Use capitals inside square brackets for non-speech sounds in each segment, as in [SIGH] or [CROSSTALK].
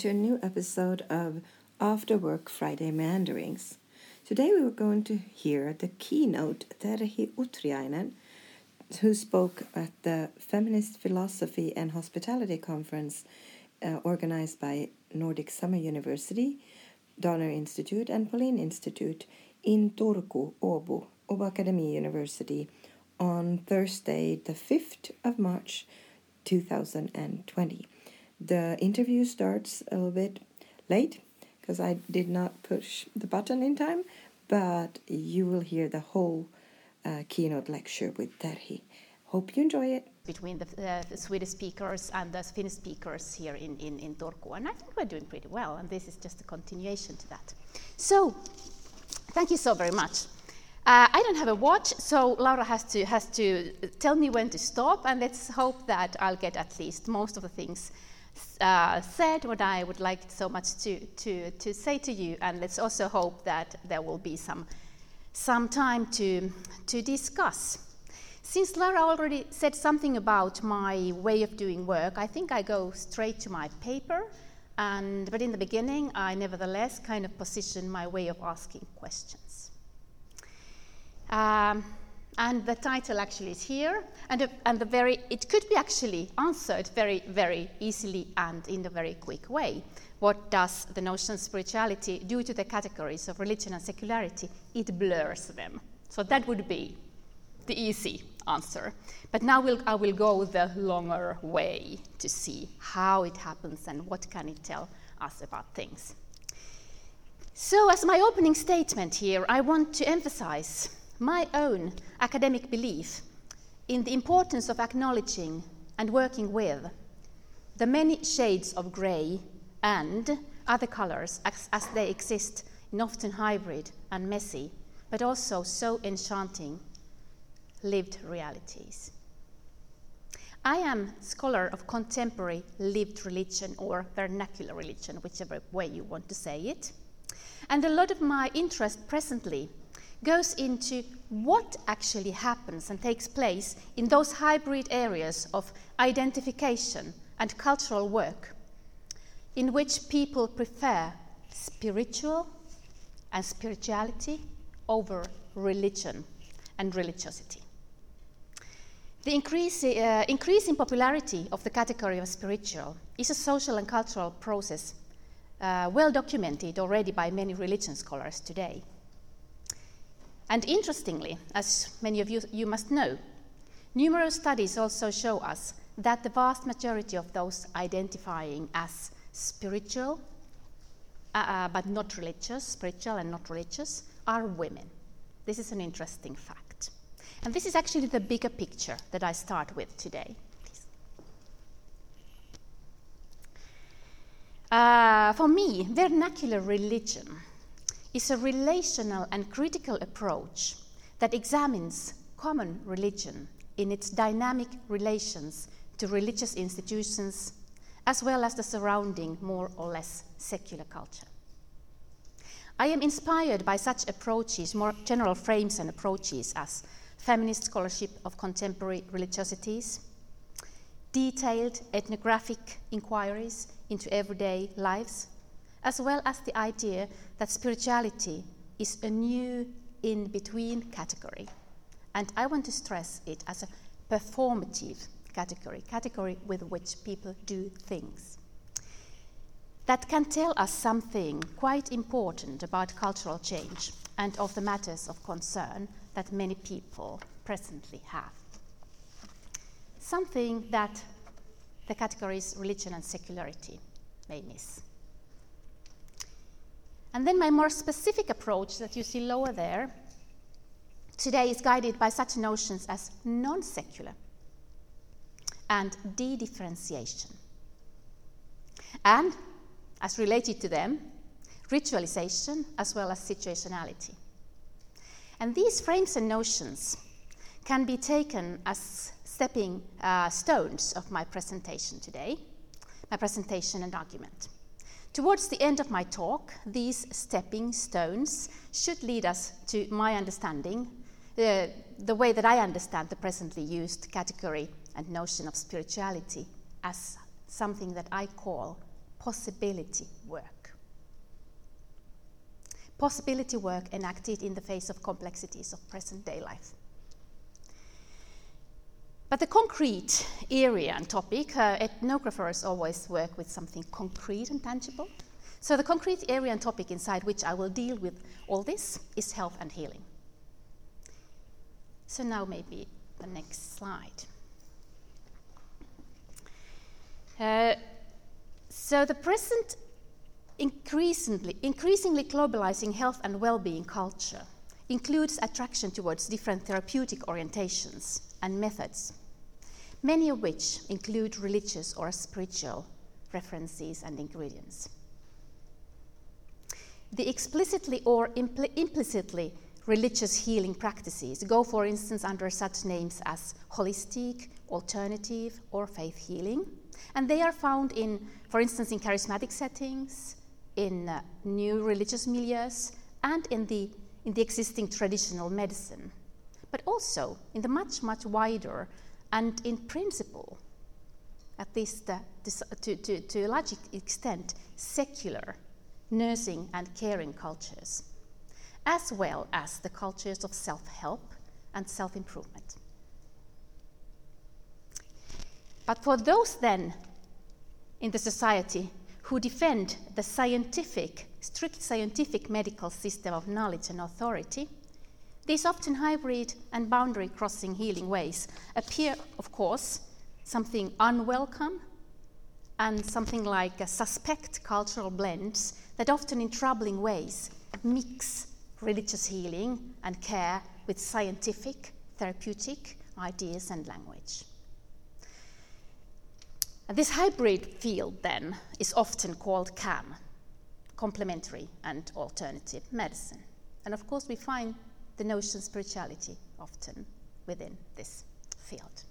To a new episode of After Work Friday Meanderings. Today we are going to hear the keynote Terhi Utriainen, who spoke at the Feminist Philosophy and Hospitality Conference uh, organized by Nordic Summer University, Donner Institute, and Polin Institute in Turku, Åbo, Åbo Akademi University on Thursday, the 5th of March 2020. The interview starts a little bit late because I did not push the button in time, but you will hear the whole uh, keynote lecture with Terhi. Hope you enjoy it. Between the, uh, the, Swedish speakers and the Finnish speakers here in, in, in Turku, and I think we're doing pretty well, and this is just a continuation to that. So, thank you so very much. Uh, I don't have a watch, so Laura has to, has to tell me when to stop, and let's hope that I'll get at least most of the things uh, said what I would like so much to, to, to say to you, and let's also hope that there will be some, some time to, to discuss. Since Laura already said something about my way of doing work, I think I go straight to my paper. And, but in the beginning, I nevertheless kind of position my way of asking questions. Um, and the title actually is here, and, and the very, it could be actually answered very, very easily and in a very quick way. What does the notion of spirituality do to the categories of religion and secularity? It blurs them. So that would be the easy answer. But now we'll, I will go the longer way to see how it happens and what can it tell us about things. So, as my opening statement here, I want to emphasize my own academic belief in the importance of acknowledging and working with the many shades of grey and other colors as, as, they exist in often hybrid and messy, but also so enchanting lived realities. I am scholar of contemporary lived religion or vernacular religion, whichever way you want to say it. And a lot of my interest presently goes into what actually happens and takes place in those hybrid areas of identification and cultural work, in which people prefer spiritual and spirituality over religion and religiosity. The increase, uh, increasing popularity of the category of spiritual is a social and cultural process uh, well documented already by many religion scholars today. And interestingly, as many of you, you must know, numerous studies also show us that the vast majority of those identifying as spiritual, uh, uh, but not religious, spiritual and not religious, are women. This is an interesting fact. And this is actually the bigger picture that I start with today. Uh, for me, vernacular religion is a relational and critical approach that examines common religion in its dynamic relations to religious institutions as well as the surrounding more or less secular culture. I am inspired by such approaches, more general frames and approaches as feminist scholarship of contemporary religiosities, detailed ethnographic inquiries into everyday lives, as well as the idea that spirituality is a new in between category. And I want to stress it as a performative category, category with which people do things. That can tell us something quite important about cultural change and of the matters of concern that many people presently have. Something that the categories religion and secularity may miss. And then my more specific approach that you see lower there today is guided by such notions as non secular and de differentiation. And, as related to them, ritualization as well as situationality. And these frames and notions can be taken as stepping uh, stones of my presentation today, my presentation and argument. Towards the end of my talk, these stepping stones should lead us to my understanding, uh, the way that I understand the presently used category and notion of spirituality as something that I call possibility work. Possibility work enacted in the face of complexities of present day life. But the concrete area and topic, uh, ethnographers always work with something concrete and tangible. So the concrete area and topic inside which I will deal with all this is health and healing. So now maybe the next slide. Uh, so the present increasingly, increasingly globalizing health and well-being culture includes attraction towards different therapeutic orientations and methods, many of which include religious or spiritual references and ingredients. The explicitly or impl- implicitly religious healing practices go, for instance, under such names as holistic, alternative, or faith healing. And they are found in, for instance, in charismatic settings, in uh, new religious milieus, and in the, in the existing traditional medicine, but also in the much, much wider and, in principle, at least uh, to, to, to a large extent, secular nursing and caring cultures, as well as the cultures of self help and self improvement. But for those then in the society who defend the scientific, strict scientific medical system of knowledge and authority, these often hybrid and boundary crossing healing ways appear, of course, something unwelcome and something like a suspect cultural blends that often in troubling ways mix religious healing and care with scientific, therapeutic ideas and language. And this hybrid field, then, is often called CAM, complementary and alternative medicine. And of course, we find the notion of spirituality often within this field.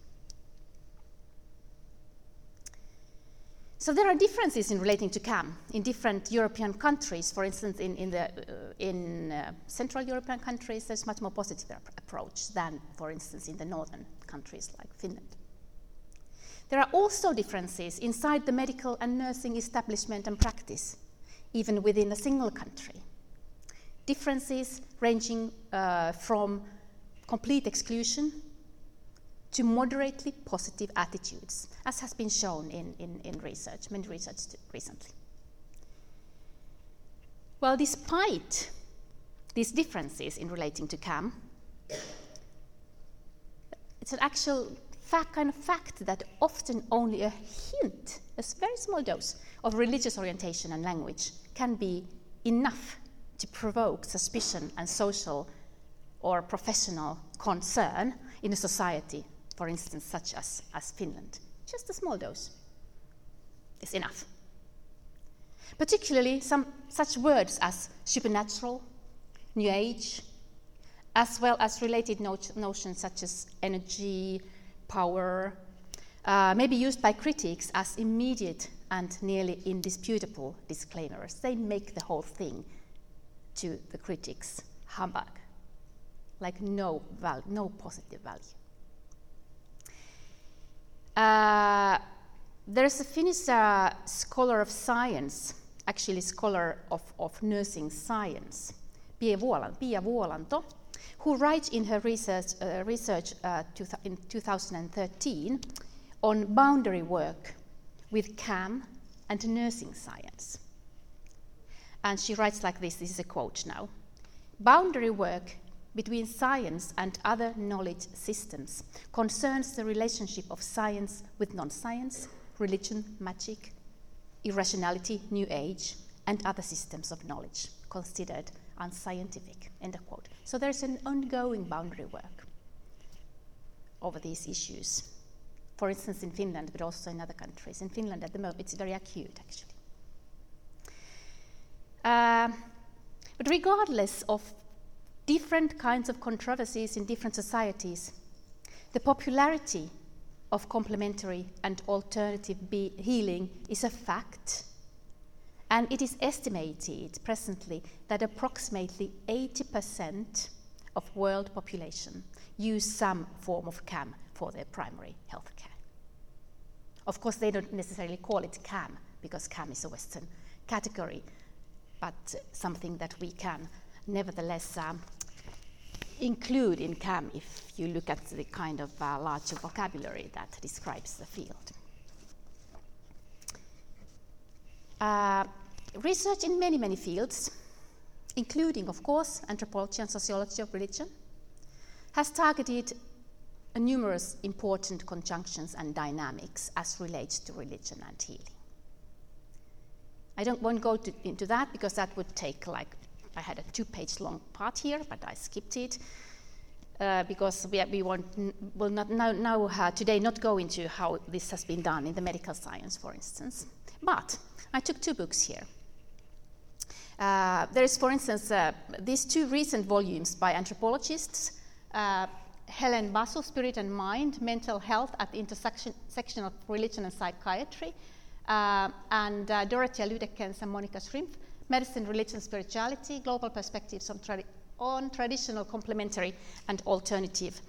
So there are differences in relating to CAM in different European countries. For instance, in, in, the, uh, in uh, Central European countries, there's much more positive ap- approach than, for instance, in the northern countries like Finland. There are also differences inside the medical and nursing establishment and practice, even within a single country. Differences ranging uh, from complete exclusion to moderately positive attitudes, as has been shown in, in, in research, many research recently. Well, despite these differences in relating to CAM, it's an actual fact, kind of fact that often only a hint, a very small dose of religious orientation and language can be enough to provoke suspicion and social or professional concern in a society for instance, such as, as Finland. Just a small dose is enough. Particularly some such words as supernatural, New Age, as well as related no- notions such as energy, power, uh, may be used by critics as immediate and nearly indisputable disclaimers. They make the whole thing to the critics humbug, like no, val- no positive value. Uh, there's a Finnish uh, scholar of science, actually scholar of, of nursing science, Pia, Vuolanto, who writes in her research, uh, research uh, in 2013 on boundary work with CAM and nursing science. And she writes like this this is a quote now Boundary work between science and other knowledge systems concerns the relationship of science with non science, religion, magic, irrationality, new age, and other systems of knowledge considered unscientific. End of quote. So there's an ongoing boundary work over these issues. For instance, in Finland, but also in other countries. In Finland, at the moment, it's very acute, actually. Uh, but regardless of different kinds of controversies in different societies. The popularity of complementary and alternative healing is a fact, and it is estimated presently that approximately 80% of world population use some form of CAM for their primary health care. Of course, they don't necessarily call it CAM, because CAM is a Western category, but something that we can nevertheless um, include in CAM if you look at the kind of uh, larger vocabulary that describes the field. Uh, research in many, many fields, including, of course, anthropology and sociology of religion, has targeted numerous important conjunctions and dynamics as relates to religion and healing. I don't want to go to, into that because that would take like I had a two-page long part here, but I skipped it. Uh, because we, we want, will not now, now uh, today not go into how this has been done in the medical science, for instance. But I took two books here. Uh, there is, for instance, uh, these two recent volumes by anthropologists, uh, Helen Basu, Spirit and Mind, Mental Health at the Intersection of Religion and Psychiatry, uh, and Dorothea Lüddeckens and Monika Schrimpf, Medicine, Religion, Spirituality, Global Perspectives on, tradi- on Traditional, Complementary, and Alternative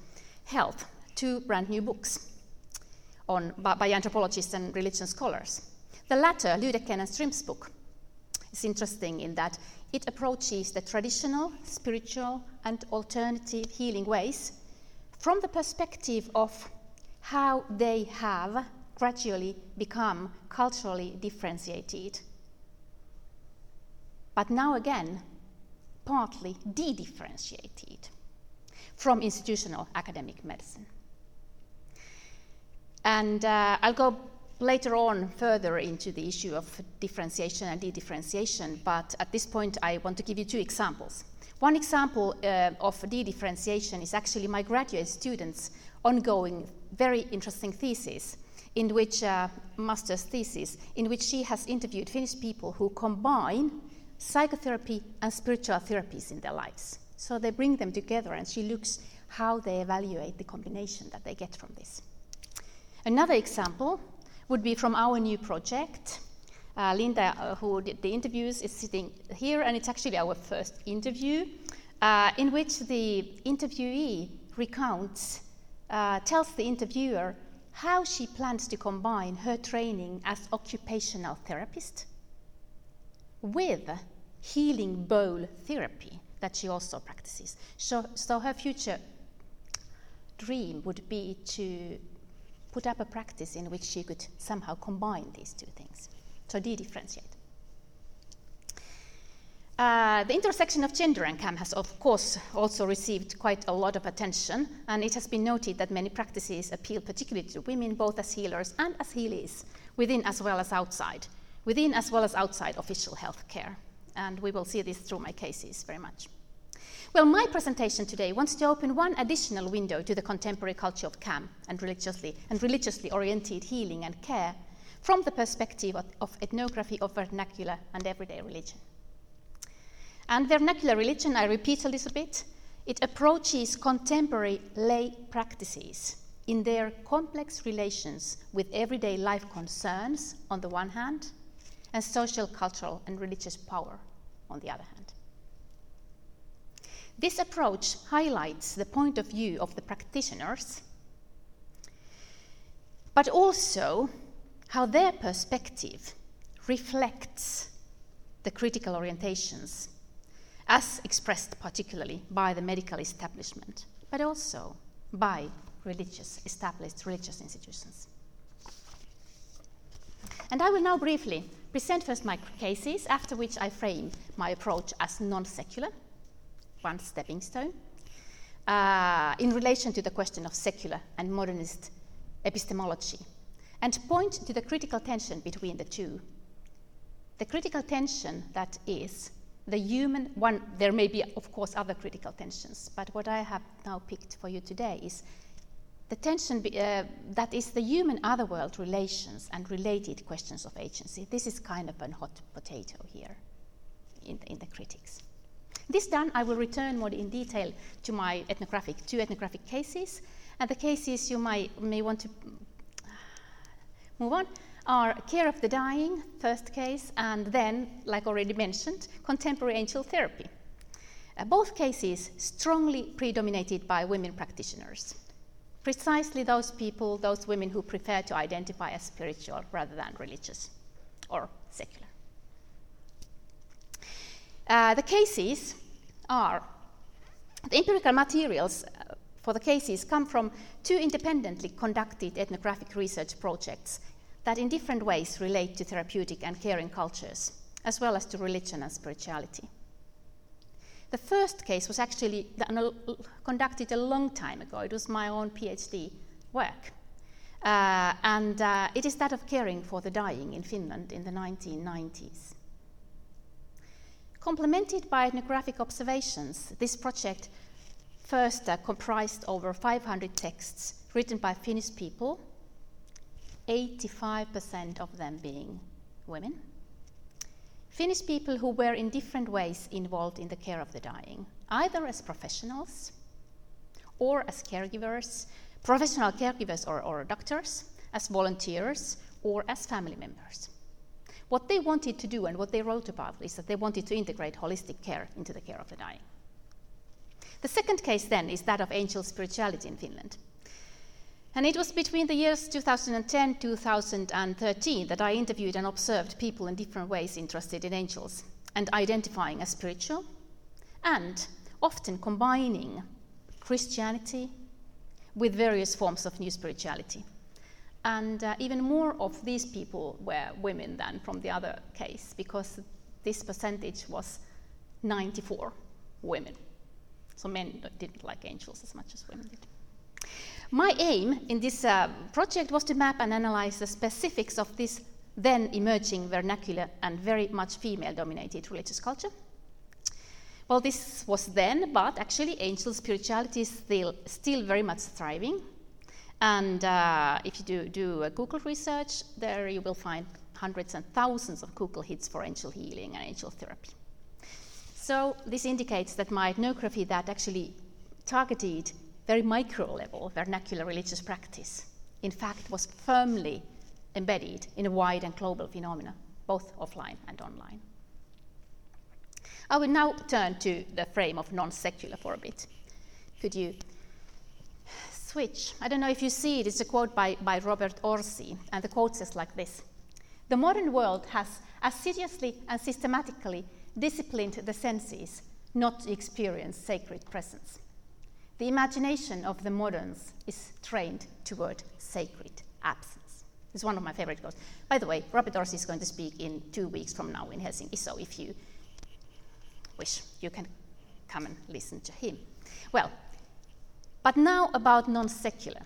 Health. Two brand new books on, by, by anthropologists and religion scholars. The latter, Lüddecken and Schrimpf's book, is interesting in that it approaches the traditional, spiritual, and alternative healing ways from the perspective of how they have gradually become culturally differentiated but now again, partly de differentiated from institutional academic medicine. And uh, I'll go later on further into the issue of differentiation and de differentiation, but at this point I want to give you two examples. One example uh, of de differentiation is actually my graduate students' ongoing, very interesting thesis, in which, uh, master's thesis, in which she has interviewed Finnish people who combine psychotherapy and spiritual therapies in their lives. So they bring them together, and she looks how they evaluate the combination that they get from this. Another example would be from our new project. Uh, Linda, uh, who did the interviews, is sitting here, and it's actually our first interview, uh, in which the interviewee recounts, uh, tells the interviewer how she plans to combine her training as occupational therapist with healing bowl therapy that she also practices. So, so her future dream would be to put up a practice in which she could somehow combine these two things. So de-differentiate. Uh, the intersection of gender and CAM has, of course, also received quite a lot of attention, and it has been noted that many practices appeal particularly to women, both as healers and as healers, within as well as outside within as well as outside official healthcare. And we will see this through my cases very much. Well, my presentation today wants to open one additional window to the contemporary culture of CAM and religiously, and religiously oriented healing and care from the perspective of, of ethnography of vernacular and everyday religion. And vernacular religion, I repeat a little bit, it approaches contemporary lay practices in their complex relations with everyday life concerns on the one hand, and social, cultural, and religious power on the other hand. This approach highlights the point of view of the practitioners, but also how their perspective reflects the critical orientations as expressed particularly by the medical establishment, but also by religious, established religious institutions. And I will now briefly present first my cases, after which I frame my approach as non secular, one stepping stone, uh, in relation to the question of secular and modernist epistemology, and point to the critical tension between the two. The critical tension that is the human one, there may be, of course, other critical tensions, but what I have now picked for you today is the tension be, uh, that is the human otherworld relations and related questions of agency. This is kind of a hot potato here in the, in the critics. This done, I will return more in detail to my ethnographic, two ethnographic cases. And the cases you might, may want to move on are care of the dying, first case, and then, like already mentioned, contemporary angel therapy. Uh, both cases strongly predominated by women practitioners precisely those people, those women who prefer to identify as spiritual rather than religious, or secular. Uh, the cases are the empirical materials uh, for the cases come from two independently conducted ethnographic research projects that in different ways relate to therapeutic and caring cultures, as well as to religion and spirituality. The first case was actually conducted a long time ago. It was my own PhD work. Uh, and uh, it is that of caring for the dying in Finland in the 1990s. Complemented by ethnographic observations, this project first uh, comprised over 500 texts written by Finnish people, 85% of them being women. Finnish people who were in different ways involved in the care of the dying, either as professionals or as caregivers, professional caregivers or, or doctors, as volunteers, or as family members. What they wanted to do and what they wrote about is that they wanted to integrate holistic care into the care of the dying. The second case then is that of angel spirituality in Finland. And it was between the years 2010 2013 that I interviewed and observed people in different ways interested in angels and identifying as spiritual, and often combining Christianity with various forms of new spirituality. And uh, even more of these people were women than from the other case, because this percentage was 94 women. So men didn't like angels as much as women did. My aim in this uh, project was to map and analyze the specifics of this then emerging vernacular and very much female dominated religious culture. Well, this was then, but actually, angel spirituality is still, still very much thriving. And uh, if you do, do a Google research, there you will find hundreds and thousands of Google hits for angel healing and angel therapy. So, this indicates that my ethnography that actually targeted very micro level vernacular religious practice, in fact, was firmly embedded in a wide and global phenomena, both offline and online. I will now turn to the frame of non secular for a bit. Could you switch? I don't know if you see it, it's a quote by, by Robert Orsi, and the quote says like this The modern world has assiduously and systematically disciplined the senses not to experience sacred presence. The imagination of the moderns is trained toward sacred absence. It's one of my favorite quotes. By the way, Robert Orsi is going to speak in two weeks from now in Helsinki, so if you wish, you can come and listen to him. Well, but now about non secular.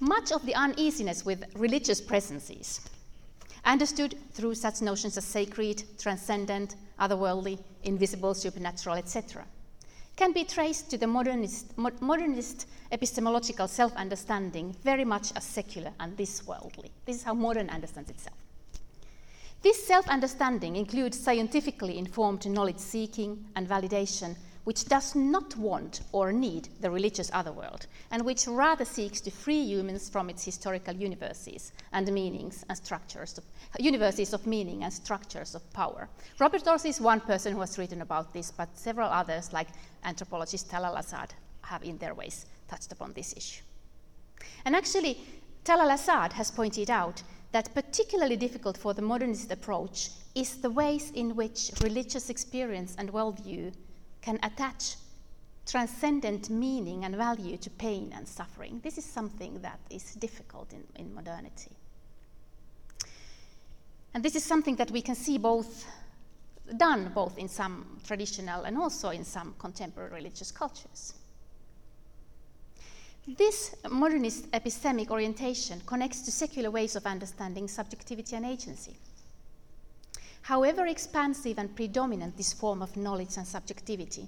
Much of the uneasiness with religious presences, understood through such notions as sacred, transcendent, otherworldly, invisible, supernatural, etc., can be traced to the modernist, modernist epistemological self understanding very much as secular and this worldly. This is how modern understands itself. This self understanding includes scientifically informed knowledge seeking and validation which does not want or need the religious otherworld, and which rather seeks to free humans from its historical universes and meanings and structures, of, universes of meaning and structures of power. Robert Orsi is one person who has written about this, but several others, like anthropologist Talal Asad, have in their ways touched upon this issue. And actually, Talal Asad has pointed out that particularly difficult for the modernist approach is the ways in which religious experience and worldview can attach transcendent meaning and value to pain and suffering. This is something that is difficult in, in modernity. And this is something that we can see both done both in some traditional and also in some contemporary religious cultures. This modernist epistemic orientation connects to secular ways of understanding subjectivity and agency. However expansive and predominant this form of knowledge and subjectivity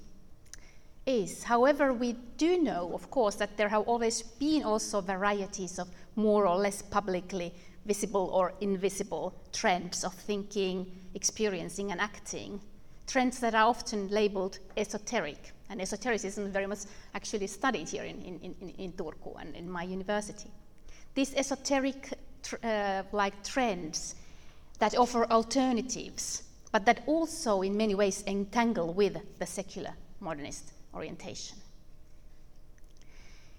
is, however, we do know, of course, that there have always been also varieties of more or less publicly visible or invisible trends of thinking, experiencing, and acting. Trends that are often labeled esoteric. And esotericism is very much actually studied here in, in, in, in Turku and in my university. These esoteric tr- uh, like trends that offer alternatives, but that also in many ways entangle with the secular modernist orientation.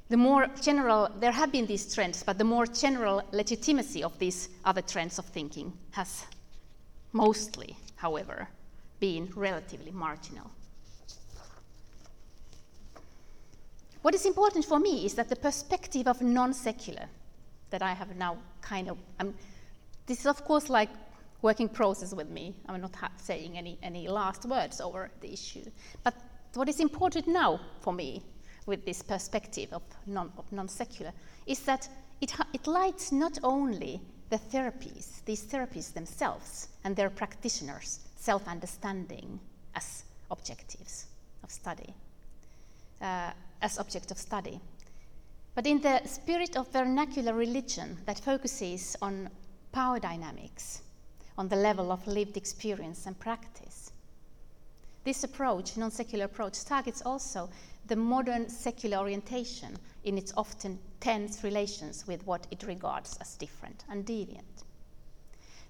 the more general, there have been these trends, but the more general legitimacy of these other trends of thinking has mostly, however, been relatively marginal. What is important for me is that the perspective of non secular, that I have now kind of, I'm, this is of course like working process with me. I'm not saying any, any last words over the issue. But what is important now for me with this perspective of non, of non-secular is that it, it lights not only the therapies, these therapies themselves and their practitioners' self-understanding as objectives of study, uh, as object of study, but in the spirit of vernacular religion that focuses on power dynamics, on the level of lived experience and practice. This approach, non secular approach, targets also the modern secular orientation in its often tense relations with what it regards as different and deviant.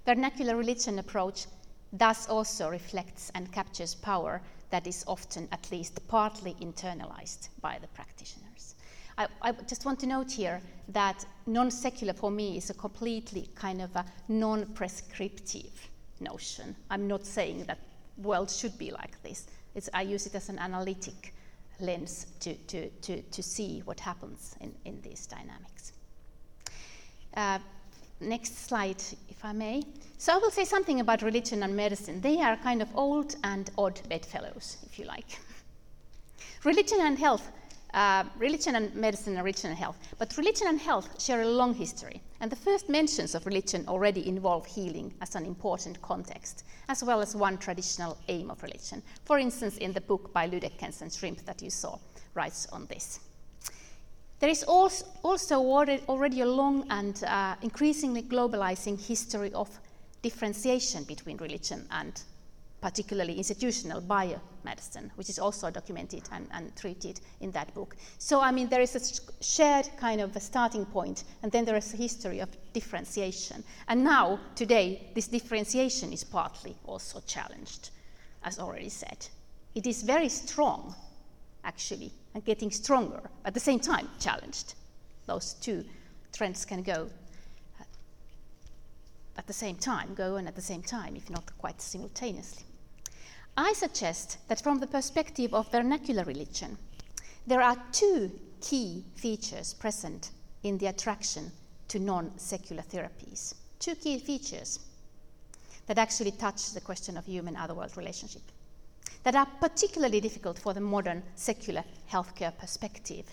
Vernacular religion approach thus also reflects and captures power that is often at least partly internalized by the practitioners. I, I just want to note here that non secular for me is a completely kind of a non prescriptive notion. I'm not saying that world should be like this. It's, I use it as an analytic lens to, to, to, to see what happens in, in these dynamics. Uh, next slide, if I may. So I will say something about religion and medicine. They are kind of old and odd bedfellows, if you like. [LAUGHS] religion and health uh, religion and medicine and religion and health. But religion and health share a long history, and the first mentions of religion already involve healing as an important context, as well as one traditional aim of religion. For instance, in the book by Lüddeckens and Schrimpf that you saw, writes on this. There is also already a long and uh, increasingly globalizing history of differentiation between religion and particularly institutional biomedicine, which is also documented and, and, treated in that book. So, I mean, there is a shared kind of a starting point, and then there is a history of differentiation. And now, today, this differentiation is partly also challenged, as already said. It is very strong, actually, and getting stronger, at the same time, challenged. Those two trends can go uh, at the same time, go on at the same time, if not quite simultaneously. I suggest that from the perspective of vernacular religion, there are two key features present in the attraction to non secular therapies. Two key features that actually touch the question of human otherworld relationship, that are particularly difficult for the modern secular healthcare perspective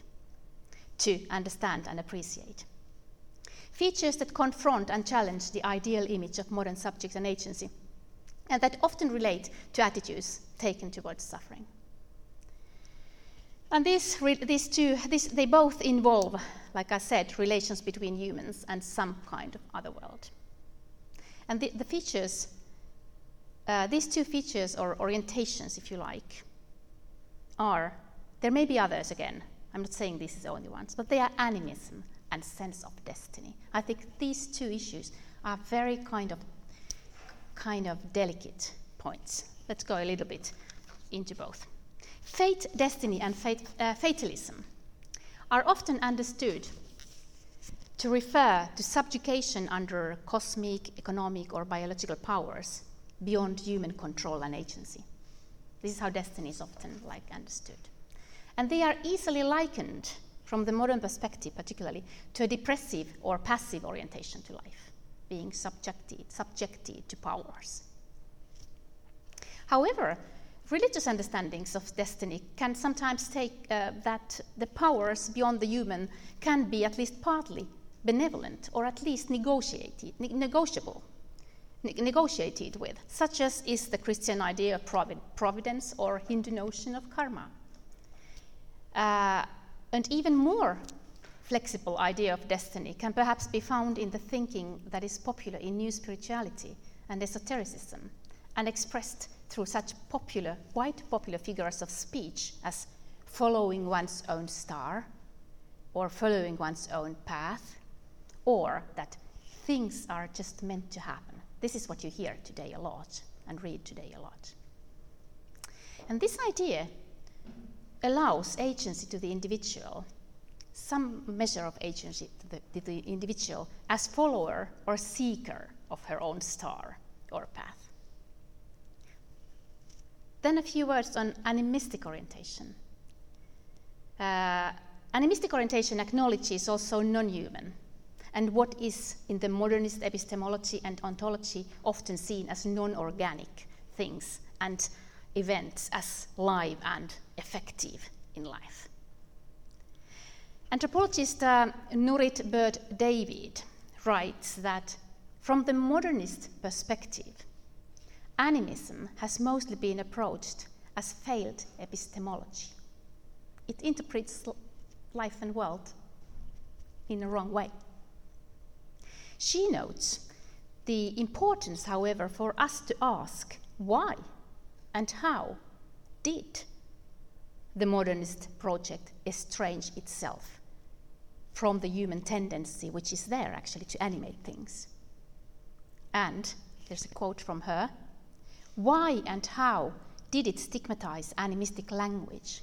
to understand and appreciate. Features that confront and challenge the ideal image of modern subject and agency and that often relate to attitudes taken towards suffering. And these, these two, this, they both involve, like I said, relations between humans and some kind of other world. And the, the features, uh, these two features or orientations, if you like, are, there may be others again, I'm not saying these are the only ones, but they are animism and sense of destiny. I think these two issues are very kind of kind of delicate points. Let's go a little bit into both. Fate, destiny, and fate, uh, fatalism are often understood to refer to subjugation under cosmic, economic, or biological powers beyond human control and agency. This is how destiny is often like understood. And they are easily likened, from the modern perspective particularly, to a depressive or passive orientation to life being subjected, subjected to powers. However, religious understandings of destiny can sometimes take uh, that the powers beyond the human can be at least partly benevolent or at least negotiated, ne- negotiable, ne- negotiated with, such as is the Christian idea of provid- providence or Hindu notion of karma. Uh, and even more flexible idea of destiny can perhaps be found in the thinking that is popular in new spirituality and esotericism, and expressed through such popular, quite popular figures of speech as following one's own star, or following one's own path, or that things are just meant to happen. This is what you hear today a lot and read today a lot. And this idea allows agency to the individual some measure of agency to the, to the individual as follower or seeker of her own star or path. Then a few words on animistic orientation. Uh, animistic orientation acknowledges also non human and what is in the modernist epistemology and ontology often seen as non organic things and events as live and effective in life. Anthropologist uh, Nurit Bird David writes that from the modernist perspective, animism has mostly been approached as failed epistemology. It interprets life and world in a wrong way. She notes the importance, however, for us to ask why and how did the modernist project estrange itself from the human tendency which is there actually to animate things. And there's a quote from her Why and how did it stigmatize animistic language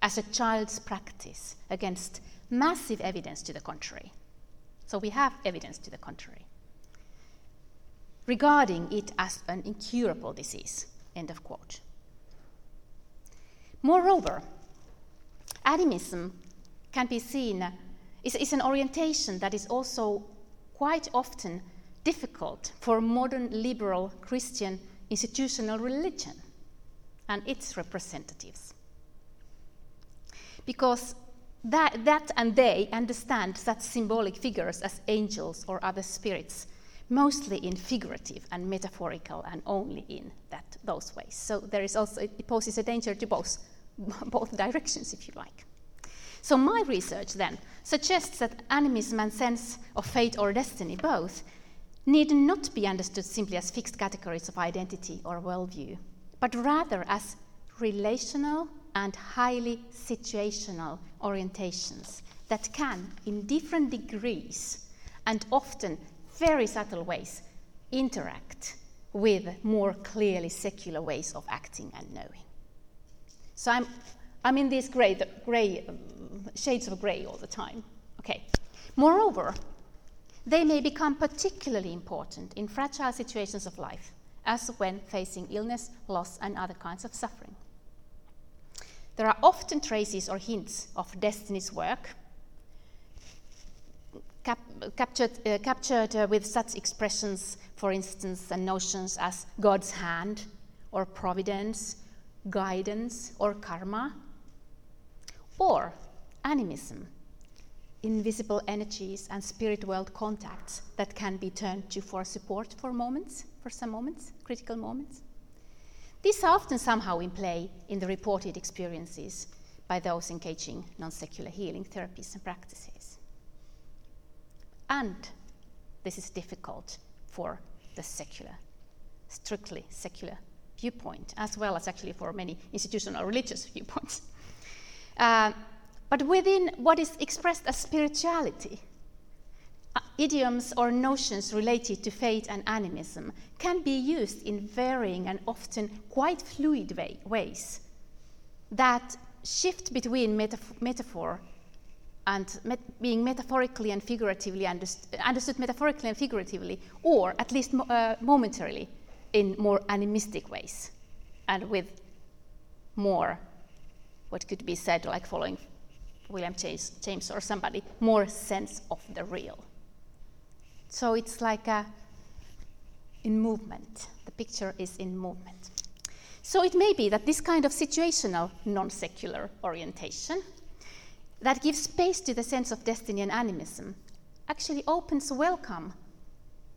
as a child's practice against massive evidence to the contrary? So we have evidence to the contrary. Regarding it as an incurable disease. End of quote. Moreover, animism can be seen is, is an orientation that is also quite often difficult for modern liberal Christian institutional religion and its representatives. Because that, that and they understand such symbolic figures as angels or other spirits, mostly in figurative and metaphorical and only in that, those ways. So there is also, it poses a danger to both, [LAUGHS] both directions, if you like. So my research then suggests that animism and sense of fate or destiny both need not be understood simply as fixed categories of identity or worldview, but rather as relational and highly situational orientations that can, in different degrees and often very subtle ways, interact with more clearly secular ways of acting and knowing. So I'm, I'm in these gray, gray shades of gray all the time. Okay. Moreover, they may become particularly important in fragile situations of life, as when facing illness, loss, and other kinds of suffering. There are often traces or hints of Destiny's work, cap- captured, uh, captured uh, with such expressions, for instance, and notions as God's hand, or providence, guidance, or karma, or animism, invisible energies and spirit world contacts that can be turned to for support for moments, for some moments, critical moments. These are often somehow in play in the reported experiences by those engaging non secular healing therapies and practices. And this is difficult for the secular, strictly secular viewpoint, as well as actually for many institutional religious viewpoints. [LAUGHS] Uh, but within what is expressed as spirituality, uh, idioms or notions related to fate and animism can be used in varying and often quite fluid way, ways that shift between metaf- metaphor and met- being metaphorically and figuratively underst- understood metaphorically and figuratively, or at least mo- uh, momentarily in more animistic ways, and with more, what could be said, like following William James, James or somebody, more sense of the real. So it's like a, in movement. The picture is in movement. So it may be that this kind of situational non secular orientation that gives space to the sense of destiny and animism actually opens welcome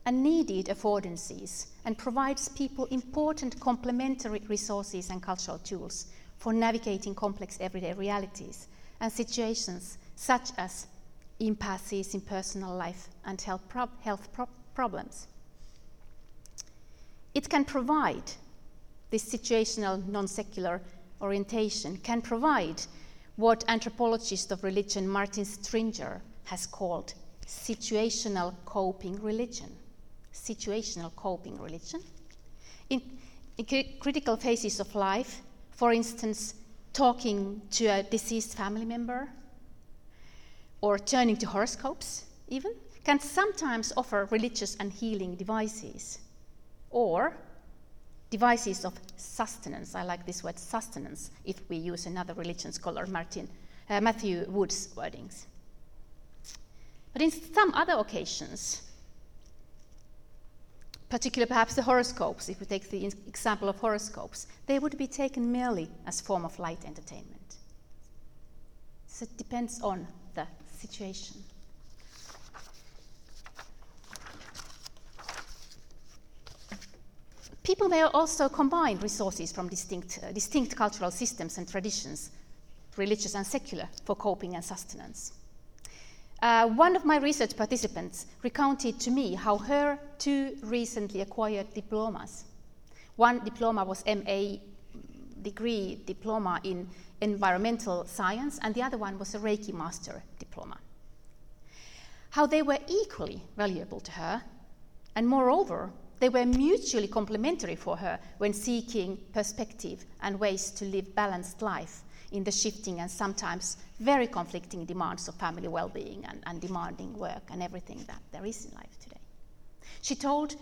and needed affordances and provides people important complementary resources and cultural tools for navigating complex everyday realities and situations such as impasses in personal life and health, health pro- problems. It can provide this situational non secular orientation, can provide what anthropologist of religion Martin Stringer has called situational coping religion. Situational coping religion. In, in critical phases of life, for instance, talking to a deceased family member or turning to horoscopes, even, can sometimes offer religious and healing devices, or devices of sustenance. I like this word sustenance if we use another religion scholar, Martin, uh, Matthew Wood's wordings. But in some other occasions, particularly perhaps the horoscopes, if we take the example of horoscopes, they would be taken merely as form of light entertainment. So it depends on the situation. People may also combine resources from distinct, uh, distinct cultural systems and traditions, religious and secular, for coping and sustenance. Uh, one of my research participants recounted to me how her two recently acquired diplomas, one diploma was MA degree diploma in environmental science, and the other one was a Reiki master diploma. How they were equally valuable to her, and moreover, they were mutually complementary for her when seeking perspective and ways to live balanced life in the shifting and sometimes very conflicting demands of family well being and, and demanding work and everything that there is in life today. She told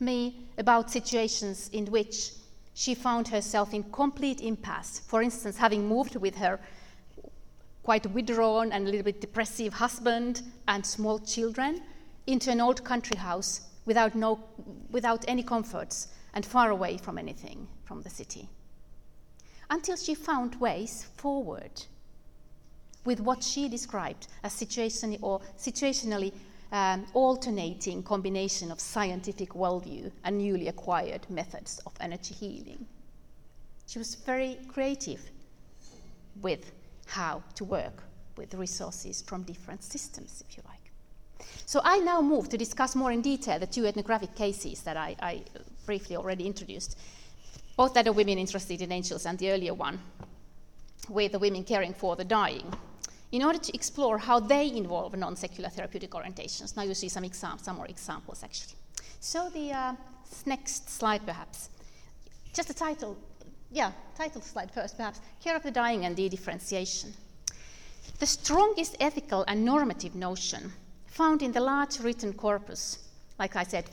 me about situations in which she found herself in complete impasse. For instance, having moved with her quite withdrawn and a little bit depressive husband and small children into an old country house without, no, without any comforts and far away from anything from the city until she found ways forward with what she described as situationally or situationally um, alternating combination of scientific worldview and newly acquired methods of energy healing. She was very creative with how to work with resources from different systems, if you like. So I now move to discuss more in detail the two ethnographic cases that I, I briefly already introduced both that of women interested in angels and the earlier one with the women caring for the dying, in order to explore how they involve non secular therapeutic orientations. Now you see some, exam- some more examples actually. So the uh, next slide, perhaps. Just a title, yeah, title slide first, perhaps. Care of the dying and de differentiation. The strongest ethical and normative notion found in the large written corpus, like I said,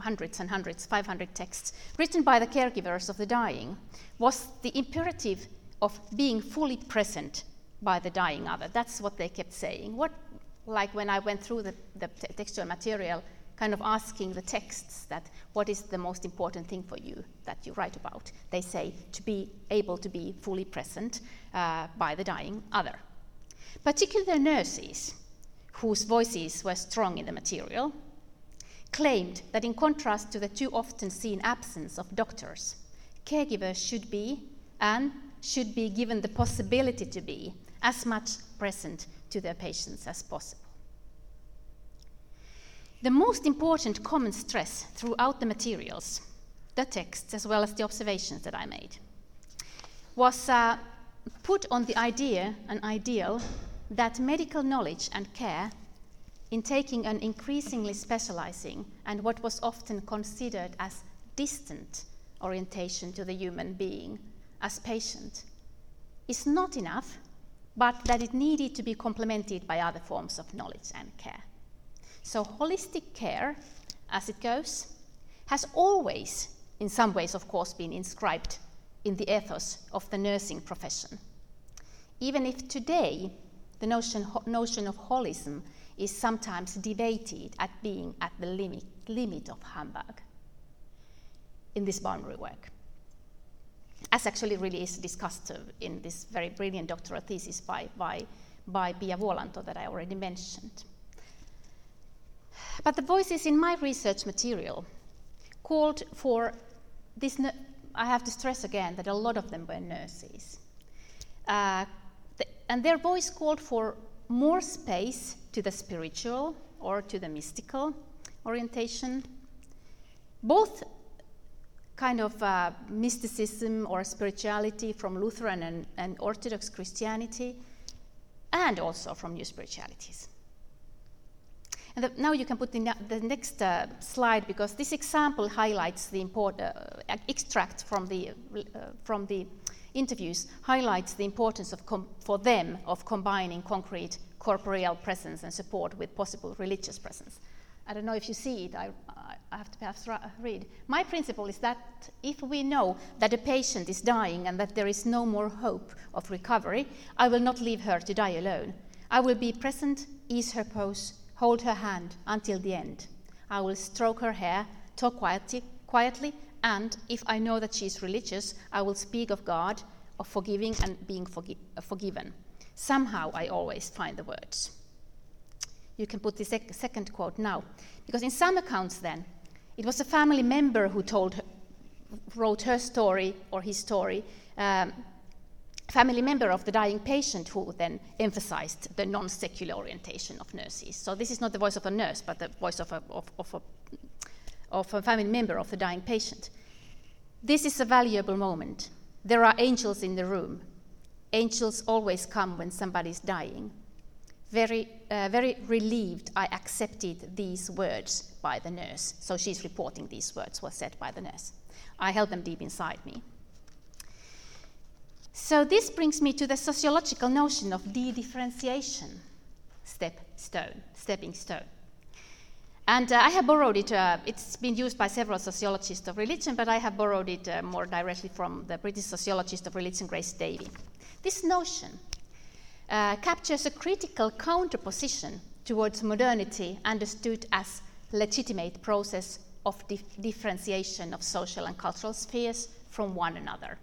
hundreds and hundreds, 500 texts, written by the caregivers of the dying, was the imperative of being fully present by the dying other. That's what they kept saying. What, like when I went through the, the textual material, kind of asking the texts that what is the most important thing for you that you write about, they say to be able to be fully present uh, by the dying other. Particularly the nurses, whose voices were strong in the material, claimed that in contrast to the too often seen absence of doctors, caregivers should be and should be given the possibility to be as much present to their patients as possible. The most important common stress throughout the materials, the texts as well as the observations that I made, was uh, put on the idea, an ideal, that medical knowledge and care in taking an increasingly specializing and what was often considered as distant orientation to the human being as patient is not enough, but that it needed to be complemented by other forms of knowledge and care. So, holistic care, as it goes, has always, in some ways, of course, been inscribed in the ethos of the nursing profession. Even if today the notion, notion of holism is sometimes debated at being at the limit, limit of Hamburg in this boundary work. As actually really is discussed in this very brilliant doctoral thesis by, by, by Pia Vuolanto that I already mentioned. But the voices in my research material called for this. I have to stress again that a lot of them were nurses. Uh, the, and their voice called for more space to the spiritual or to the mystical orientation. Both kind of uh, mysticism or spirituality from Lutheran and, and, Orthodox Christianity, and also from new spiritualities. And the, now you can put the, the next uh, slide because this example highlights the import, uh, extract from the, uh, from the interviews highlights the importance of com- for them of combining concrete corporeal presence and support with possible religious presence. I don't know if you see it, I, I have to perhaps read. My principle is that if we know that a patient is dying and that there is no more hope of recovery, I will not leave her to die alone. I will be present, ease her pose, hold her hand until the end. I will stroke her hair, talk quietly, and if I know that she is religious, I will speak of God, of forgiving and being forgi- forgiven. Somehow I always find the words. You can put the sec- second quote now. Because in some accounts, then, it was a family member who told her, wrote her story or his story, um, family member of the dying patient who then emphasized the non secular orientation of nurses. So this is not the voice of a nurse, but the voice of a, of, of, a, of a family member of the dying patient. This is a valuable moment. There are angels in the room. Angels always come when somebody is dying. Very, uh, very relieved, I accepted these words by the nurse. So she's reporting these words were said by the nurse. I held them deep inside me. So this brings me to the sociological notion of de-differentiation, step stone, stepping stone. And uh, I have borrowed it, uh, it's been used by several sociologists of religion, but I have borrowed it uh, more directly from the British sociologist of religion, Grace Davie. This notion uh, captures a critical counterposition towards modernity understood as legitimate process of dif- differentiation of social and cultural spheres from one another,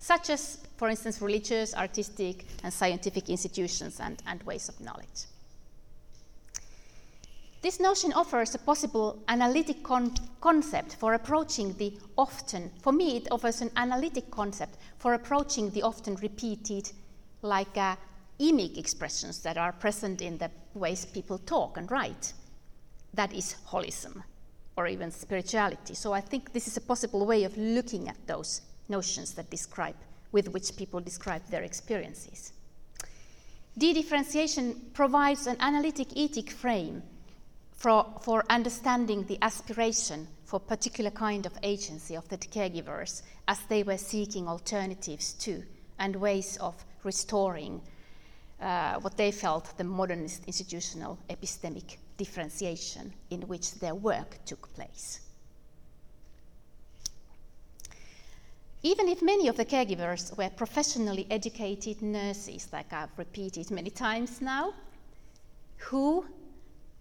such as, for instance, religious, artistic, and scientific institutions and, and ways of knowledge. This notion offers a possible analytic con- concept for approaching the often, for me, it offers an analytic concept for approaching the often repeated, like uh, emic expressions that are present in the ways people talk and write. That is holism or even spirituality. So I think this is a possible way of looking at those notions that describe, with which people describe their experiences. De differentiation provides an analytic ethic frame for, for understanding the aspiration for particular kind of agency of the caregivers as they were seeking alternatives to and ways of restoring uh, what they felt the modernist institutional epistemic differentiation in which their work took place. Even if many of the caregivers were professionally educated nurses, like I've repeated many times now, who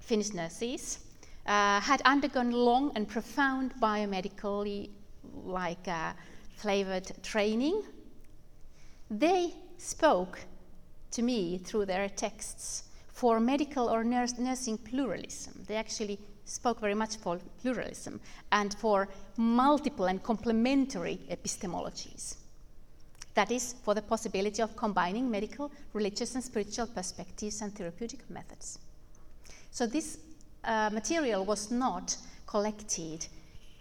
Finnish nurses, uh, had undergone long and profound biomedically like uh, flavored training. They spoke to me through their texts for medical or nurse, nursing pluralism. They actually spoke very much for pluralism and for multiple and complementary epistemologies. That is, for the possibility of combining medical, religious, and spiritual perspectives and therapeutic methods. So this uh, material was not collected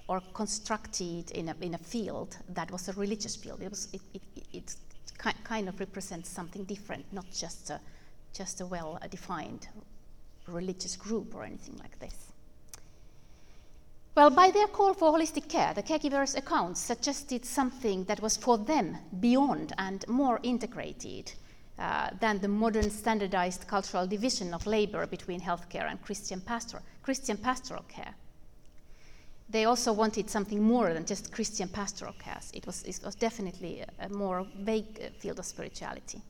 or constructed in a, in a field that was a religious field. It, was, it, it, it kind of represents something different, not just a, just a well defined religious group or anything like this. Well, by their call for holistic care, the caregivers' accounts suggested something that was for them beyond and more integrated uh, than the modern standardized cultural division of labor between healthcare and Christian, pastoral, Christian pastoral care. They also wanted something more than just Christian pastoral care. It was, it was definitely a, a more vague uh, field of spirituality.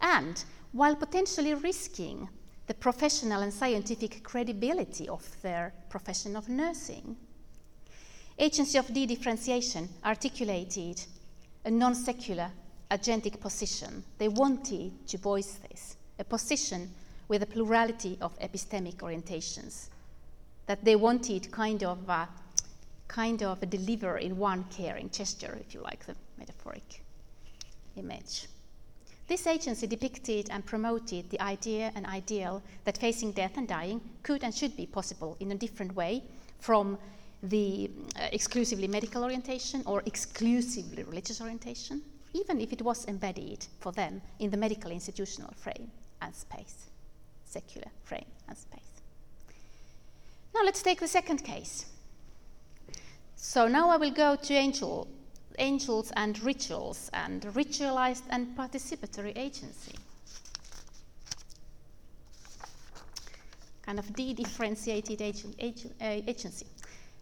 And while potentially risking the professional and scientific credibility of their profession of nursing, Agency of De-Differentiation articulated a non-secular agentic position. They wanted to voice this, a position with a plurality of epistemic orientations that they wanted kind of kind of a deliver in one caring gesture, if you like the metaphoric image. This agency depicted and promoted the idea and ideal that facing death and dying could and should be possible in a different way from the uh, exclusively medical orientation or exclusively religious orientation even if it was embedded for them in the medical institutional frame and space, secular frame and space. Now let's take the second case. So now I will go to angel, angels and rituals and ritualized and participatory agency. kind of de-differentiated uh, agency.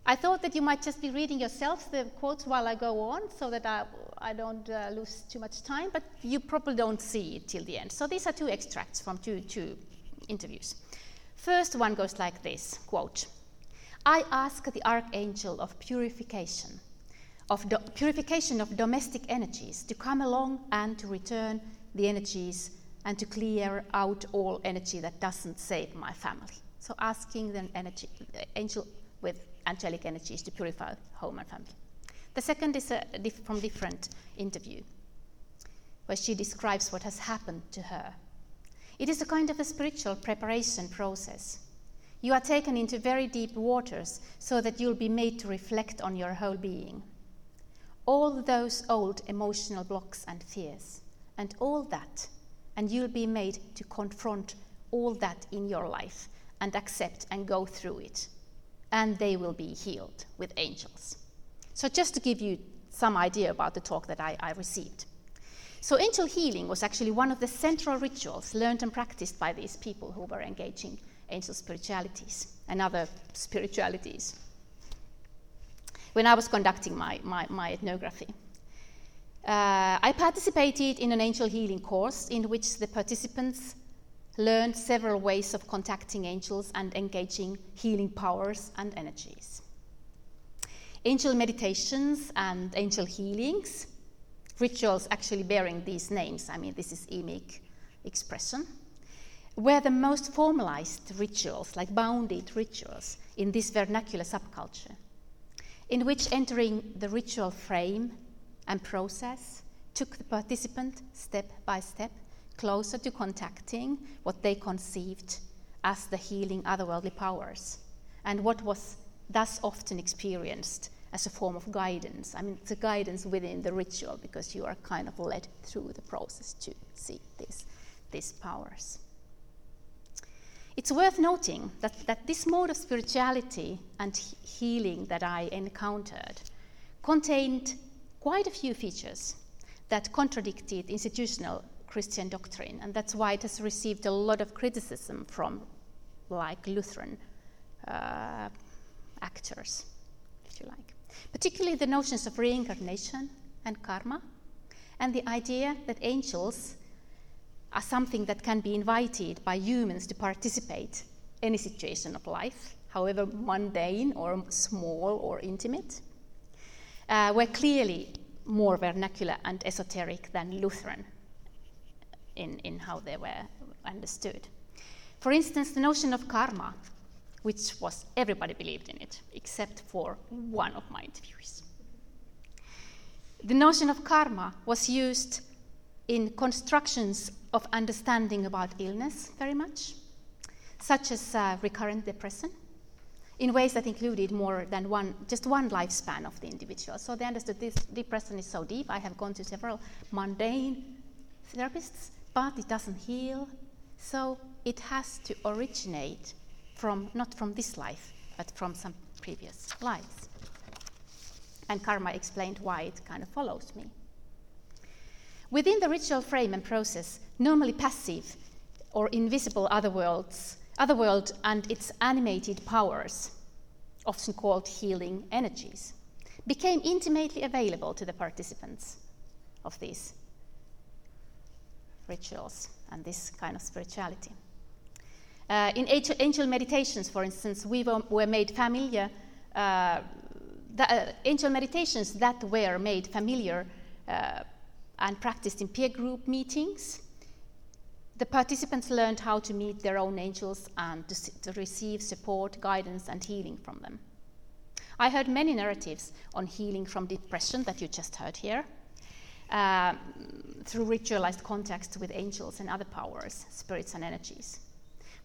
I thought that you might just be reading yourself the quotes while I go on so that I, I don't uh, lose too much time, but you probably don't see it till the end. So these are two extracts from two, two interviews. First one goes like this quote, I ask the archangel of purification, of do- purification of domestic energies to come along and to return the energies and to clear out all energy that doesn't save my family. So asking the energy, angel with angelic energies to purify home and family. The second is a, diff- from different interview, where she describes what has happened to her. It is a kind of a spiritual preparation process. You are taken into very deep waters so that you'll be made to reflect on your whole being. All those old emotional blocks and fears, and all that and you'll be made to confront all that in your life and accept and go through it. And they will be healed with angels. So, just to give you some idea about the talk that I, I received. So, angel healing was actually one of the central rituals learned and practiced by these people who were engaging angel spiritualities and other spiritualities when I was conducting my, my, my ethnography. Uh, I participated in an angel healing course in which the participants learned several ways of contacting angels and engaging healing powers and energies. Angel meditations and angel healings, rituals actually bearing these names, I mean, this is emic expression, were the most formalized rituals, like bounded rituals, in this vernacular subculture, in which entering the ritual frame and process took the participant step by step closer to contacting what they conceived as the healing otherworldly powers and what was thus often experienced as a form of guidance. I mean, it's a guidance within the ritual because you are kind of led through the process to see these, these powers. It's worth noting that, that this mode of spirituality and healing that I encountered contained quite a few features that contradicted institutional Christian doctrine, and that's why it has received a lot of criticism from, like, Lutheran uh, actors, if you like. Particularly the notions of reincarnation and karma, and the idea that angels are something that can be invited by humans to participate in any situation of life, however mundane or small or intimate uh, were clearly more vernacular and esoteric than Lutheran in, in how they were understood. For instance, the notion of karma, which was everybody believed in it, except for one of my interviewees. The notion of karma was used in constructions of understanding about illness very much, such as uh, recurrent depression, in ways that included more than one, just one lifespan of the individual. So they understood this depression is so deep. I have gone to several mundane therapists, but it doesn't heal. So it has to originate from not from this life, but from some previous lives. And karma explained why it kind of follows me. Within the ritual frame and process, normally passive or invisible other worlds Otherworld and its animated powers, often called healing energies, became intimately available to the participants of these rituals and this kind of spirituality. Uh, in angel meditations, for instance, we were, were made familiar, uh, the, uh, angel meditations that were made familiar uh, and practiced in peer group meetings the participants learned how to meet their own angels and to, to, receive support, guidance, and healing from them. I heard many narratives on healing from depression that you just heard here uh, through ritualized contacts with angels and other powers, spirits, and energies.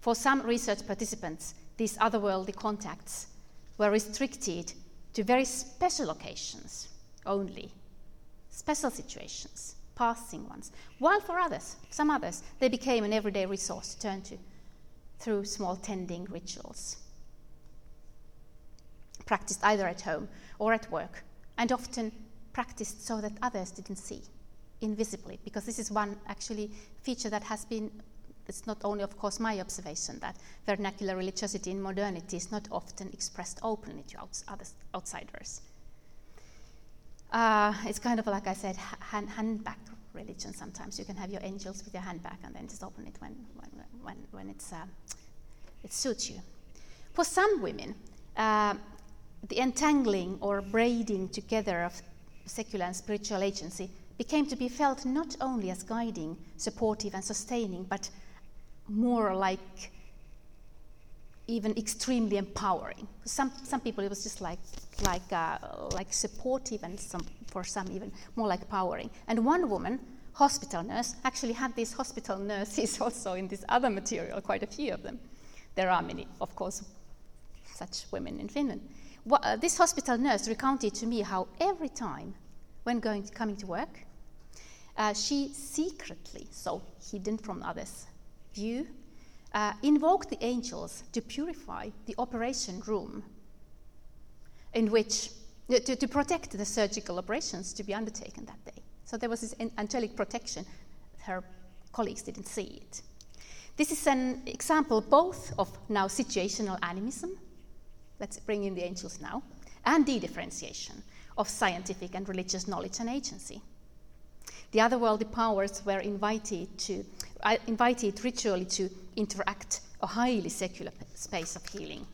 For some research participants, these otherworldly contacts were restricted to very special occasions only, special situations passing ones. While for others, some others, they became an everyday resource to turn to through small tending rituals. Practiced either at home or at work, and often practiced so that others didn't see, invisibly, because this is one actually feature that has been it's not only, of course, my observation that vernacular religiosity in modernity is not often expressed openly to outs- others, outsiders. Uh, it's kind of like I said, hand, handbag religion. Sometimes you can have your angels with your handbag and then just open it when, when, when, when it's, uh, it suits you. For some women, uh, the entangling or braiding together of secular and spiritual agency became to be felt not only as guiding, supportive, and sustaining, but more like even extremely empowering. Some, some people it was just like, like, uh, like supportive, and some, for some even more like powering. And one woman, hospital nurse, actually had these hospital [LAUGHS] nurses also in this other material, quite a few of them. There are many, of course, such women in Finland. What, uh, this hospital nurse recounted to me how every time when going to, coming to work, uh, she secretly, so hidden from others' view, uh, invoked the angels to purify the operation room in which uh, to, to, protect the surgical operations to be undertaken that day. So there was this angelic protection. Her colleagues didn't see it. This is an example both of now situational animism, let's bring in the angels now, and de differentiation of scientific and religious knowledge and agency. The otherworldly powers were invited, to, uh, invited ritually to interact a highly secular space of healing.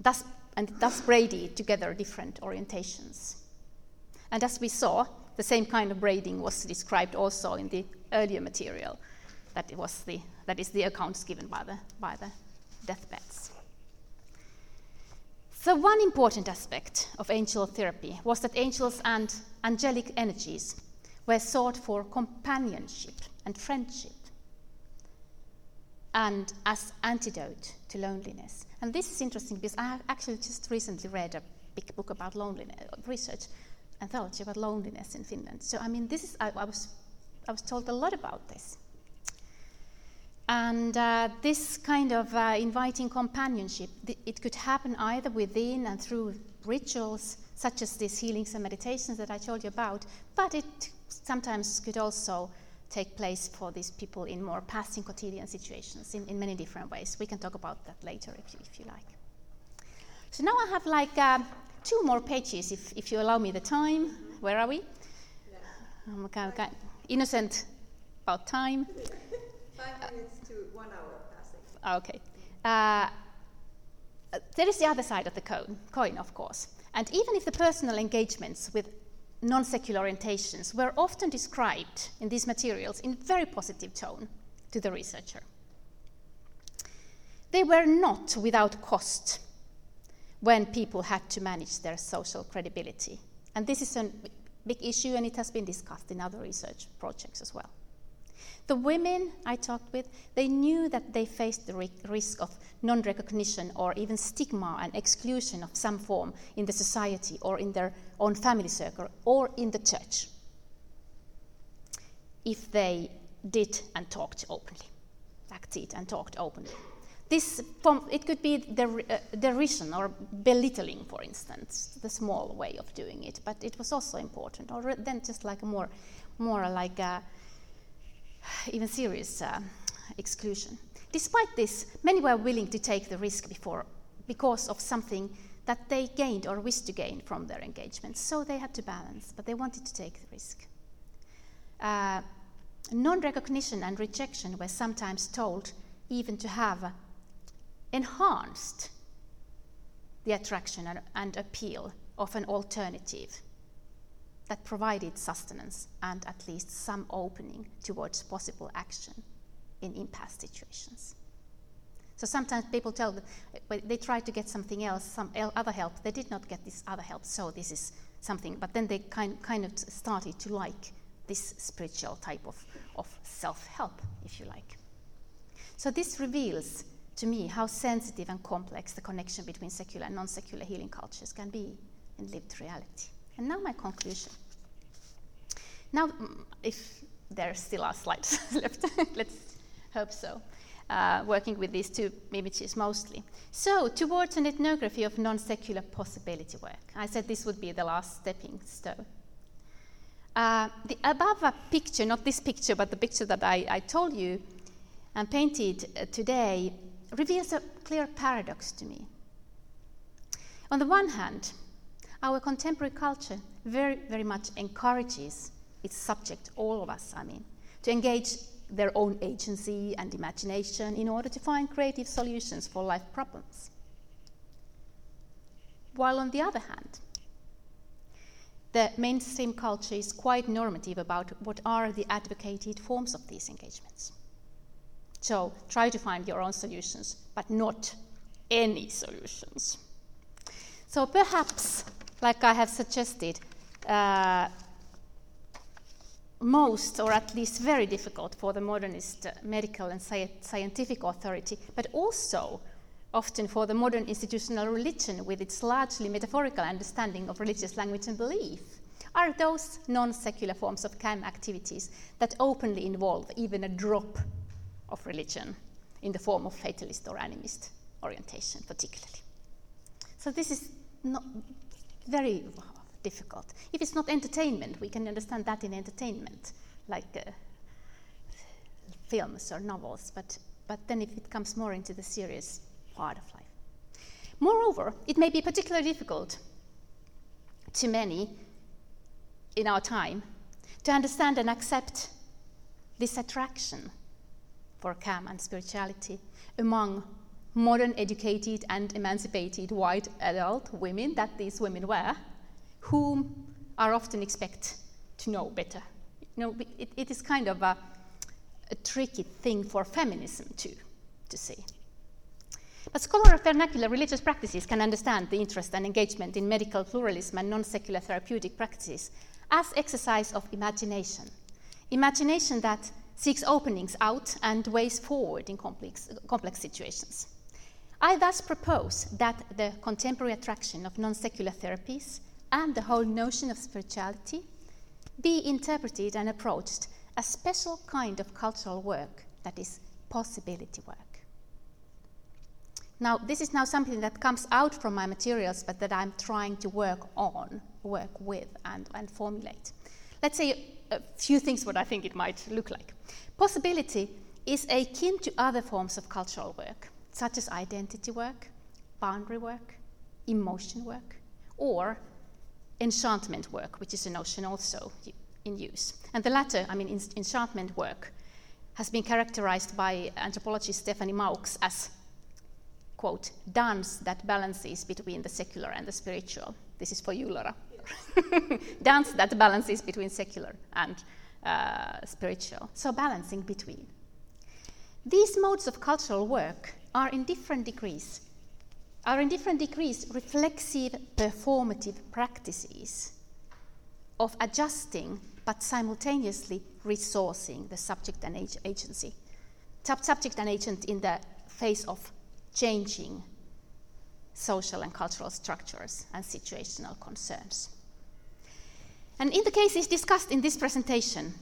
Thus, and thus braided together different orientations. And as we saw, the same kind of braiding was described also in the earlier material. That, was the, that is the accounts given by the, by the deathbeds. So, one important aspect of angel therapy was that angels and angelic energies were sought for companionship and friendship and as antidote to loneliness. And this is interesting because I actually just recently read a big book about loneliness, research, anthology about loneliness in Finland. So, I mean, this is, I, I was, I was told a lot about this. And uh, this kind of uh, inviting companionship, th- it could happen either within and through rituals, such as these healings and meditations that I told you about, but it sometimes could also take place for these people in more passing quotidian situations in, in many different ways. We can talk about that later if you, if you like. So now I have like uh, two more pages, if, if you allow me the time. Where are we? Yeah. I'm kind of innocent about time. Five minutes to one hour passing. Okay. Uh, there is the other side of the coin, coin, of course. And even if the personal engagements with non secular orientations were often described in these materials in a very positive tone to the researcher. They were not without cost when people had to manage their social credibility. And this is a big issue, and it has been discussed in other research projects as well. The women I talked with, they knew that they faced the risk of non recognition or even stigma and exclusion of some form in the society or in their own family circle or in the church if they did and talked openly, acted and talked openly. This form, it could be uh, derision or belittling, for instance, the small way of doing it, but it was also important, or then just like more, more like a, even serious uh, exclusion. Despite this, many were willing to take the risk before, because of something that they gained or wished to gain from their engagement. So they had to balance, but they wanted to take the risk. Uh, non recognition and rejection were sometimes told even to have enhanced the attraction and, and appeal of an alternative that provided sustenance and at least some opening towards possible action in impasse situations. So sometimes people tell them they try to get something else, some other help. They did not get this other help, so this is something. But then they kind, kind of started to like this spiritual type of, of self help, if you like. So this reveals to me how sensitive and complex the connection between secular and non secular healing cultures can be in lived reality. And now, my conclusion. Now, mm, if there still are slides [LAUGHS] left, [LAUGHS] let's hope so. Uh, working with these two images mostly. So, towards an ethnography of non secular possibility work. I said this would be the last stepping stone. Uh, the above picture, not this picture, but the picture that I, I told you, and painted uh, today reveals a clear paradox to me. On the one hand, our contemporary culture very, very much encourages its subject, all of us, I mean, to engage their own agency and imagination in order to find creative solutions for life problems. While on the other hand, the mainstream culture is quite normative about what are the advocated forms of these engagements. So try to find your own solutions, but not any solutions. So perhaps, like I have suggested, uh, most, or at least very difficult for the modernist medical and sci- scientific authority, but also often for the modern institutional religion with its largely metaphorical understanding of religious language and belief, are those non secular forms of CAM activities that openly involve even a drop of religion in the form of fatalist or animist orientation, particularly. So, this is not very difficult. If it's not entertainment, we can understand that in entertainment, like uh, films or novels, but, but then if it comes more into the serious part of life. Moreover, it may be particularly difficult to many in our time to understand and accept this attraction for CAM and spirituality among modern, educated, and emancipated white adult women that these women were whom are often expect to know better. You know, it, it is kind of a, a tricky thing for feminism too, to see. But scholars of vernacular religious practices can understand the interest and engagement in medical pluralism and non secular therapeutic practices as exercise of imagination. Imagination that seeks openings out and ways forward in complex, complex situations. I thus propose that the contemporary attraction of non secular therapies and the whole notion of spirituality be interpreted and approached as a special kind of cultural work that is possibility work. Now, this is now something that comes out from my materials, but that I'm trying to work on, work with, and, and formulate. Let's say a few things what I think it might look like. Possibility is akin to other forms of cultural work, such as identity work, boundary work, emotion work, or enchantment work, which is a notion also in use. And the latter, I mean, enchantment work, has been characterized by anthropologist Stephanie Maux as, quote, dance that balances between the secular and the spiritual. This is for you, Laura. [LAUGHS] dance that balances between secular and uh, spiritual. So, balancing between. These modes of cultural work are in different degrees are in different degrees reflexive performative practices of adjusting but simultaneously resourcing the subject and ag- agency. Sub- subject and agent in the face of changing social and cultural structures and situational concerns. And in the cases discussed in this presentation,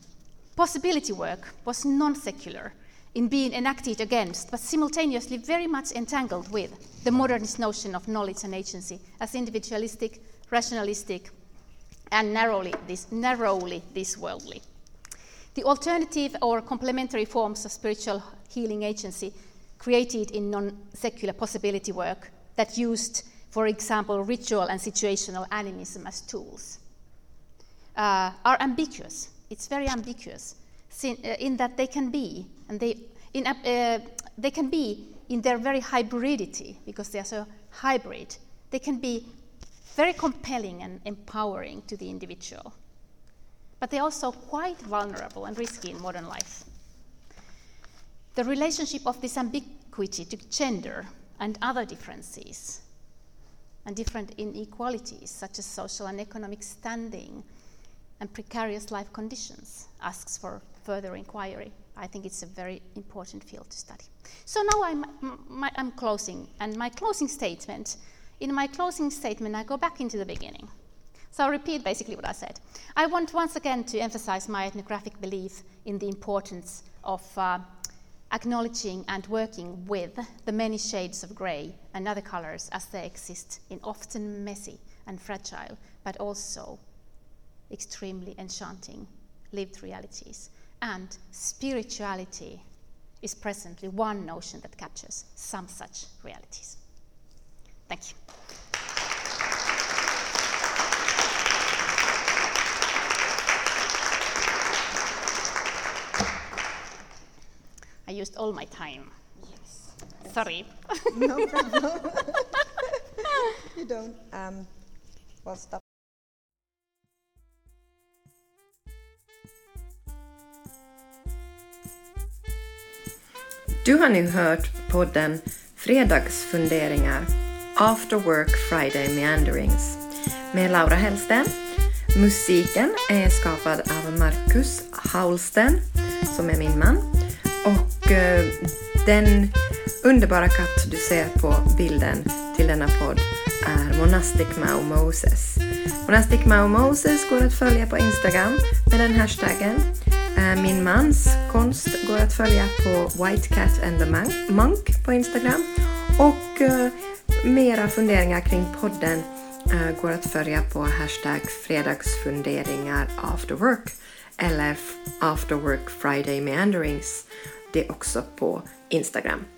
possibility work was non secular in being enacted against, but simultaneously very much entangled with the modernist notion of knowledge and agency as individualistic, rationalistic, and narrowly this, narrowly this worldly. The alternative or complementary forms of spiritual healing agency created in non secular possibility work that used, for example, ritual and situational animism as tools uh, are ambiguous. It's very ambiguous uh, in that they can be, and they, in, uh, they can be in their very hybridity, because they are so hybrid, they can be very compelling and empowering to the individual. But they're also quite vulnerable and risky in modern life. The relationship of this ambiguity to gender and other differences and different inequalities, such as social and economic standing and precarious life conditions, asks for further inquiry. I think it's a very important field to study. So now I'm, my, I'm closing, and my closing statement, in my closing statement, I go back into the beginning. So I'll repeat basically what I said. I want once again to emphasize my ethnographic belief in the importance of uh, acknowledging and working with the many shades of grey and other colors as they exist in often messy and fragile, but also extremely enchanting lived realities and spirituality is presently one notion that captures some such realities. Thank you. I used all my time. Yes. Sorry. No problem. [LAUGHS] you don't. Um, well, stop. Du har nu hört podden Fredagsfunderingar After Work Friday Meanderings med Laura Hellsten. Musiken är skapad av Marcus Haulsten som är min man. Och eh, den underbara katt du ser på bilden till denna podd är Monastic Mao Moses. Monastic Mao Moses går att följa på Instagram med den hashtaggen. Eh, min mans konst går att följa på White Cat and the Monk på Instagram. Och eh, mera funderingar kring podden eh, går att följa på hashtag fredagsfunderingar after work eller after work friday meanderings. Det är också på Instagram.